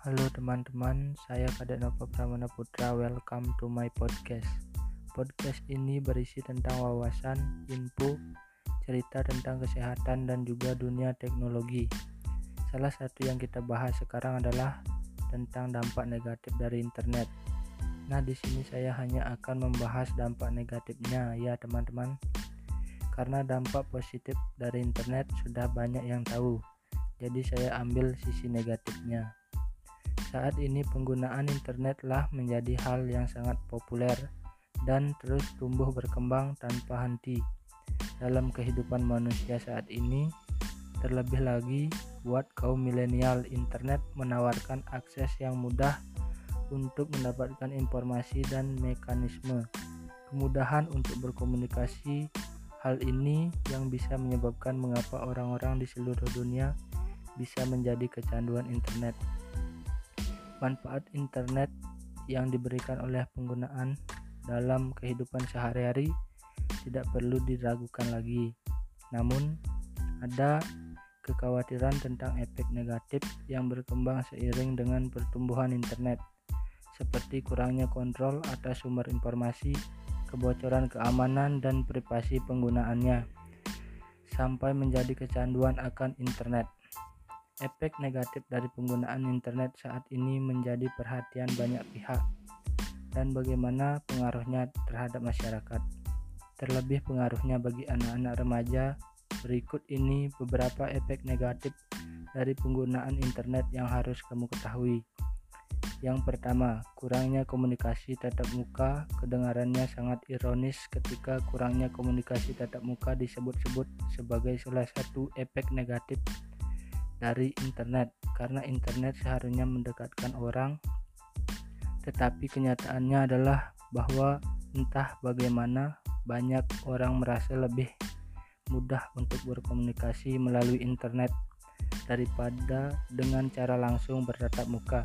Halo teman-teman, saya Kadek Nova Pramana Putra. Welcome to my podcast. Podcast ini berisi tentang wawasan, info, cerita tentang kesehatan dan juga dunia teknologi. Salah satu yang kita bahas sekarang adalah tentang dampak negatif dari internet. Nah, di sini saya hanya akan membahas dampak negatifnya ya, teman-teman. Karena dampak positif dari internet sudah banyak yang tahu. Jadi saya ambil sisi negatifnya. Saat ini penggunaan internet telah menjadi hal yang sangat populer dan terus tumbuh berkembang tanpa henti dalam kehidupan manusia saat ini. Terlebih lagi buat kaum milenial, internet menawarkan akses yang mudah untuk mendapatkan informasi dan mekanisme kemudahan untuk berkomunikasi. Hal ini yang bisa menyebabkan mengapa orang-orang di seluruh dunia bisa menjadi kecanduan internet. Manfaat internet yang diberikan oleh penggunaan dalam kehidupan sehari-hari tidak perlu diragukan lagi. Namun, ada kekhawatiran tentang efek negatif yang berkembang seiring dengan pertumbuhan internet, seperti kurangnya kontrol atas sumber informasi, kebocoran keamanan, dan privasi penggunaannya, sampai menjadi kecanduan akan internet. Efek negatif dari penggunaan internet saat ini menjadi perhatian banyak pihak dan bagaimana pengaruhnya terhadap masyarakat. Terlebih pengaruhnya bagi anak-anak remaja. Berikut ini beberapa efek negatif dari penggunaan internet yang harus kamu ketahui. Yang pertama, kurangnya komunikasi tatap muka. Kedengarannya sangat ironis ketika kurangnya komunikasi tatap muka disebut-sebut sebagai salah satu efek negatif dari internet karena internet seharusnya mendekatkan orang tetapi kenyataannya adalah bahwa entah bagaimana banyak orang merasa lebih mudah untuk berkomunikasi melalui internet daripada dengan cara langsung bertatap muka.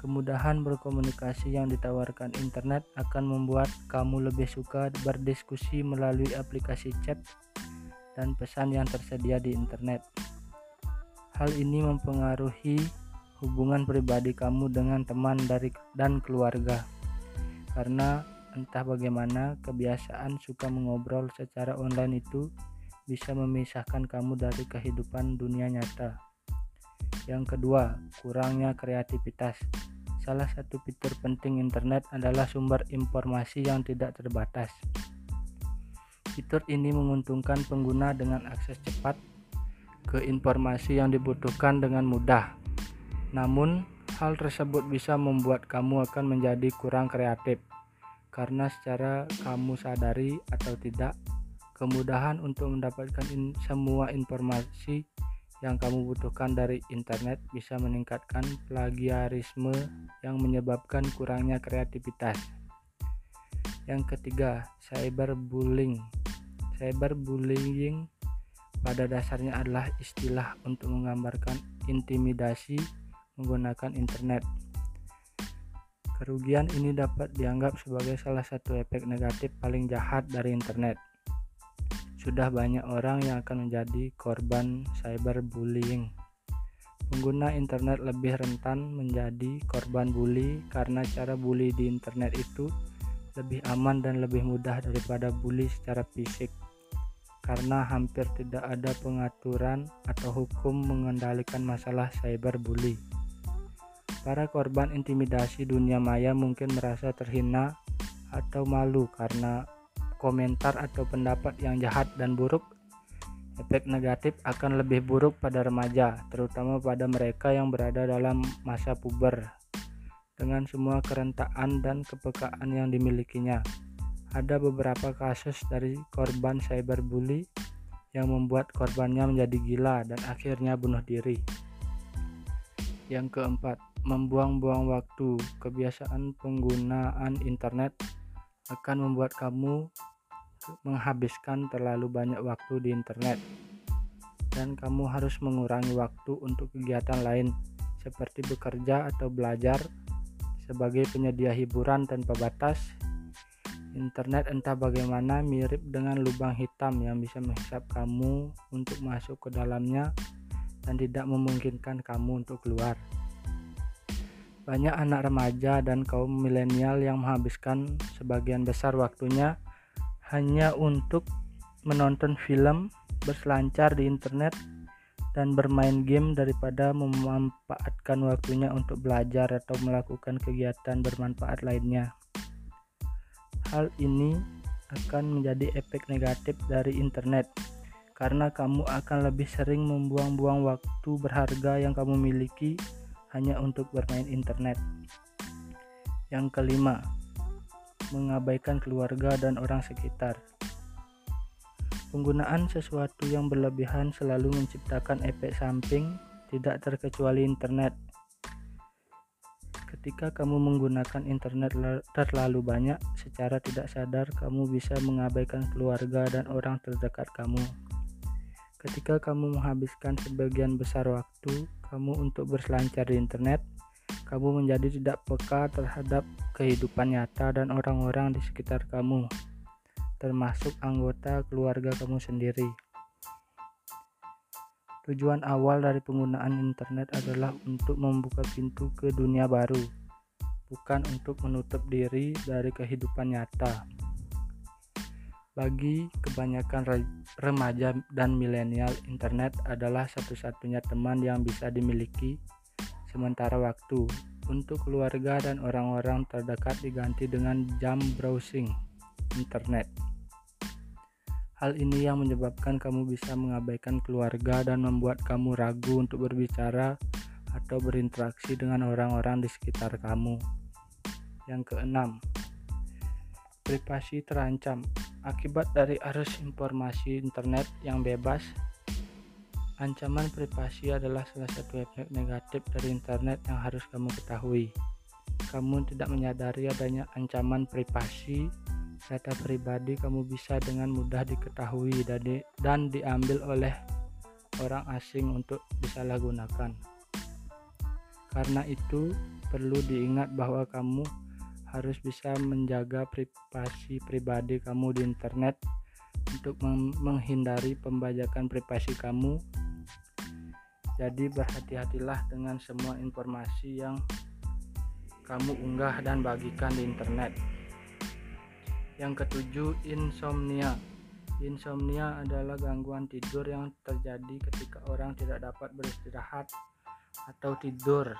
Kemudahan berkomunikasi yang ditawarkan internet akan membuat kamu lebih suka berdiskusi melalui aplikasi chat dan pesan yang tersedia di internet. Hal ini mempengaruhi hubungan pribadi kamu dengan teman dari dan keluarga. Karena entah bagaimana kebiasaan suka mengobrol secara online itu bisa memisahkan kamu dari kehidupan dunia nyata. Yang kedua, kurangnya kreativitas. Salah satu fitur penting internet adalah sumber informasi yang tidak terbatas. Fitur ini menguntungkan pengguna dengan akses cepat ke informasi yang dibutuhkan dengan mudah. Namun, hal tersebut bisa membuat kamu akan menjadi kurang kreatif karena secara kamu sadari atau tidak, kemudahan untuk mendapatkan in semua informasi yang kamu butuhkan dari internet bisa meningkatkan plagiarisme yang menyebabkan kurangnya kreativitas. Yang ketiga, cyberbullying. Cyberbullying pada dasarnya adalah istilah untuk menggambarkan intimidasi menggunakan internet. Kerugian ini dapat dianggap sebagai salah satu efek negatif paling jahat dari internet. Sudah banyak orang yang akan menjadi korban cyberbullying. Pengguna internet lebih rentan menjadi korban bully karena cara bully di internet itu lebih aman dan lebih mudah daripada bully secara fisik karena hampir tidak ada pengaturan atau hukum mengendalikan masalah cyberbully. Para korban intimidasi dunia maya mungkin merasa terhina atau malu karena komentar atau pendapat yang jahat dan buruk. Efek negatif akan lebih buruk pada remaja, terutama pada mereka yang berada dalam masa puber, dengan semua kerentaan dan kepekaan yang dimilikinya. Ada beberapa kasus dari korban cyberbully yang membuat korbannya menjadi gila dan akhirnya bunuh diri. Yang keempat, membuang-buang waktu. Kebiasaan penggunaan internet akan membuat kamu menghabiskan terlalu banyak waktu di internet dan kamu harus mengurangi waktu untuk kegiatan lain seperti bekerja atau belajar sebagai penyedia hiburan tanpa batas Internet entah bagaimana mirip dengan lubang hitam yang bisa menghisap kamu untuk masuk ke dalamnya dan tidak memungkinkan kamu untuk keluar. Banyak anak remaja dan kaum milenial yang menghabiskan sebagian besar waktunya hanya untuk menonton film, berselancar di internet, dan bermain game daripada memanfaatkan waktunya untuk belajar atau melakukan kegiatan bermanfaat lainnya. Hal ini akan menjadi efek negatif dari internet karena kamu akan lebih sering membuang-buang waktu berharga yang kamu miliki hanya untuk bermain internet. Yang kelima, mengabaikan keluarga dan orang sekitar. Penggunaan sesuatu yang berlebihan selalu menciptakan efek samping, tidak terkecuali internet. Ketika kamu menggunakan internet terlalu banyak, secara tidak sadar kamu bisa mengabaikan keluarga dan orang terdekat kamu. Ketika kamu menghabiskan sebagian besar waktu kamu untuk berselancar di internet, kamu menjadi tidak peka terhadap kehidupan nyata dan orang-orang di sekitar kamu, termasuk anggota keluarga kamu sendiri. Tujuan awal dari penggunaan internet adalah untuk membuka pintu ke dunia baru, bukan untuk menutup diri dari kehidupan nyata. Bagi kebanyakan remaja dan milenial, internet adalah satu-satunya teman yang bisa dimiliki sementara waktu. Untuk keluarga dan orang-orang terdekat diganti dengan jam browsing internet. Hal ini yang menyebabkan kamu bisa mengabaikan keluarga dan membuat kamu ragu untuk berbicara atau berinteraksi dengan orang-orang di sekitar kamu. Yang keenam, privasi terancam. Akibat dari arus informasi internet yang bebas, ancaman privasi adalah salah satu efek negatif dari internet yang harus kamu ketahui. Kamu tidak menyadari adanya ancaman privasi data pribadi kamu bisa dengan mudah diketahui dan diambil oleh orang asing untuk disalahgunakan. Karena itu, perlu diingat bahwa kamu harus bisa menjaga privasi pribadi kamu di internet untuk menghindari pembajakan privasi kamu. Jadi berhati-hatilah dengan semua informasi yang kamu unggah dan bagikan di internet. Yang ketujuh, insomnia. Insomnia adalah gangguan tidur yang terjadi ketika orang tidak dapat beristirahat atau tidur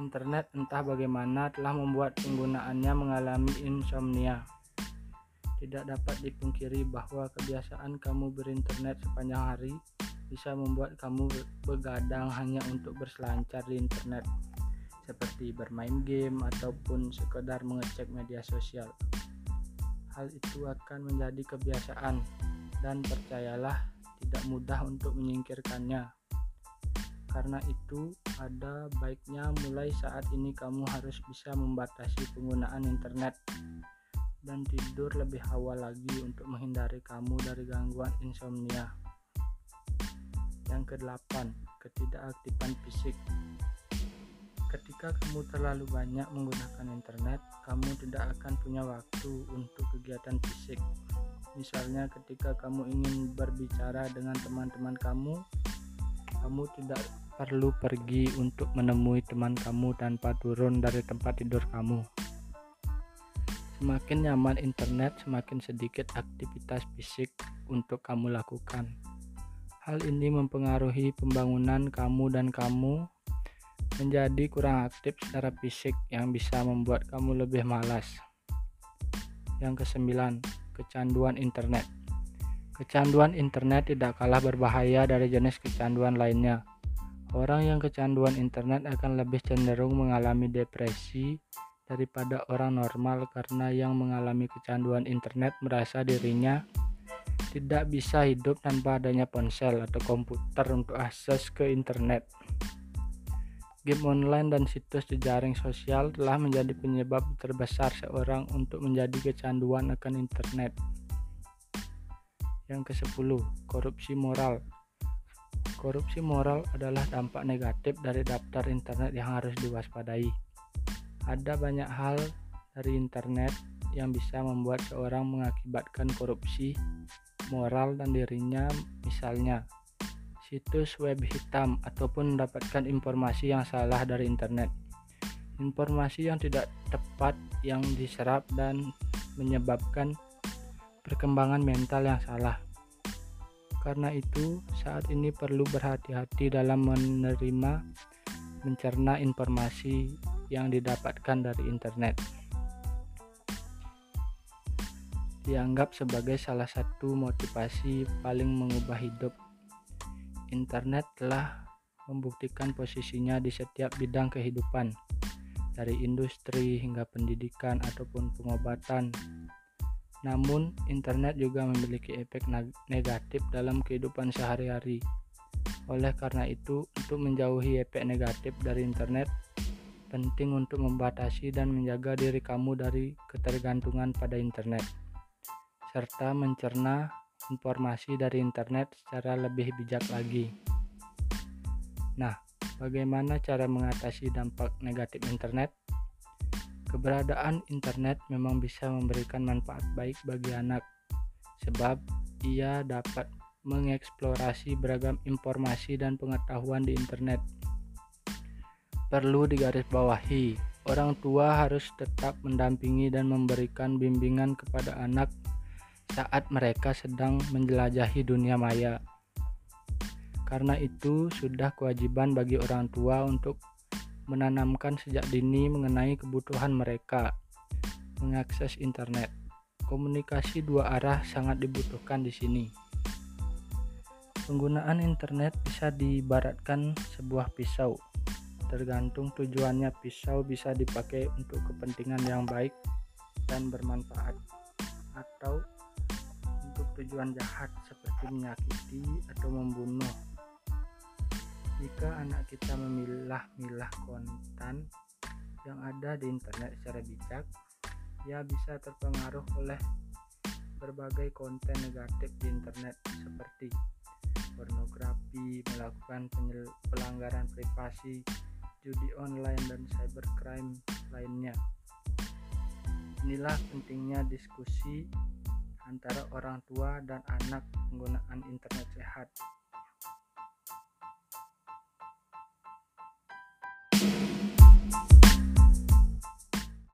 Internet entah bagaimana telah membuat penggunaannya mengalami insomnia. Tidak dapat dipungkiri bahwa kebiasaan kamu berinternet sepanjang hari bisa membuat kamu begadang hanya untuk berselancar di internet, seperti bermain game ataupun sekedar mengecek media sosial. Hal itu akan menjadi kebiasaan, dan percayalah, tidak mudah untuk menyingkirkannya. Karena itu, ada baiknya mulai saat ini kamu harus bisa membatasi penggunaan internet dan tidur lebih awal lagi untuk menghindari kamu dari gangguan insomnia. Yang kedelapan, ketidakaktifan fisik. Ketika kamu terlalu banyak menggunakan internet, kamu tidak akan punya waktu untuk kegiatan fisik. Misalnya ketika kamu ingin berbicara dengan teman-teman kamu, kamu tidak perlu pergi untuk menemui teman kamu tanpa turun dari tempat tidur kamu. Semakin nyaman internet, semakin sedikit aktivitas fisik untuk kamu lakukan. Hal ini mempengaruhi pembangunan kamu dan kamu menjadi kurang aktif secara fisik yang bisa membuat kamu lebih malas. Yang kesembilan, kecanduan internet. Kecanduan internet tidak kalah berbahaya dari jenis kecanduan lainnya Orang yang kecanduan internet akan lebih cenderung mengalami depresi daripada orang normal karena yang mengalami kecanduan internet merasa dirinya tidak bisa hidup tanpa adanya ponsel atau komputer untuk akses ke internet. Game online dan situs jejaring sosial telah menjadi penyebab terbesar seorang untuk menjadi kecanduan akan internet. Yang ke-10, korupsi moral. Korupsi moral adalah dampak negatif dari daftar internet yang harus diwaspadai. Ada banyak hal dari internet yang bisa membuat seorang mengakibatkan korupsi moral dan dirinya, misalnya situs web hitam ataupun mendapatkan informasi yang salah dari internet. informasi yang tidak tepat yang diserap dan menyebabkan perkembangan mental yang salah. Karena itu, saat ini perlu berhati-hati dalam menerima mencerna informasi yang didapatkan dari internet. Dianggap sebagai salah satu motivasi paling mengubah hidup. Internet telah membuktikan posisinya di setiap bidang kehidupan, dari industri hingga pendidikan ataupun pengobatan. Namun, internet juga memiliki efek negatif dalam kehidupan sehari-hari. Oleh karena itu, untuk menjauhi efek negatif dari internet, penting untuk membatasi dan menjaga diri kamu dari ketergantungan pada internet, serta mencerna informasi dari internet secara lebih bijak lagi. Nah, bagaimana cara mengatasi dampak negatif internet? Keberadaan internet memang bisa memberikan manfaat baik bagi anak, sebab ia dapat mengeksplorasi beragam informasi dan pengetahuan di internet. Perlu digarisbawahi, orang tua harus tetap mendampingi dan memberikan bimbingan kepada anak saat mereka sedang menjelajahi dunia maya. Karena itu, sudah kewajiban bagi orang tua untuk menanamkan sejak dini mengenai kebutuhan mereka mengakses internet. Komunikasi dua arah sangat dibutuhkan di sini. Penggunaan internet bisa diibaratkan sebuah pisau. Tergantung tujuannya, pisau bisa dipakai untuk kepentingan yang baik dan bermanfaat, atau tujuan jahat seperti menyakiti atau membunuh. Jika anak kita memilah-milah konten yang ada di internet secara bijak, ia bisa terpengaruh oleh berbagai konten negatif di internet seperti pornografi, melakukan pelanggaran privasi, judi online, dan cybercrime lainnya. Inilah pentingnya diskusi antara orang tua dan anak penggunaan internet sehat.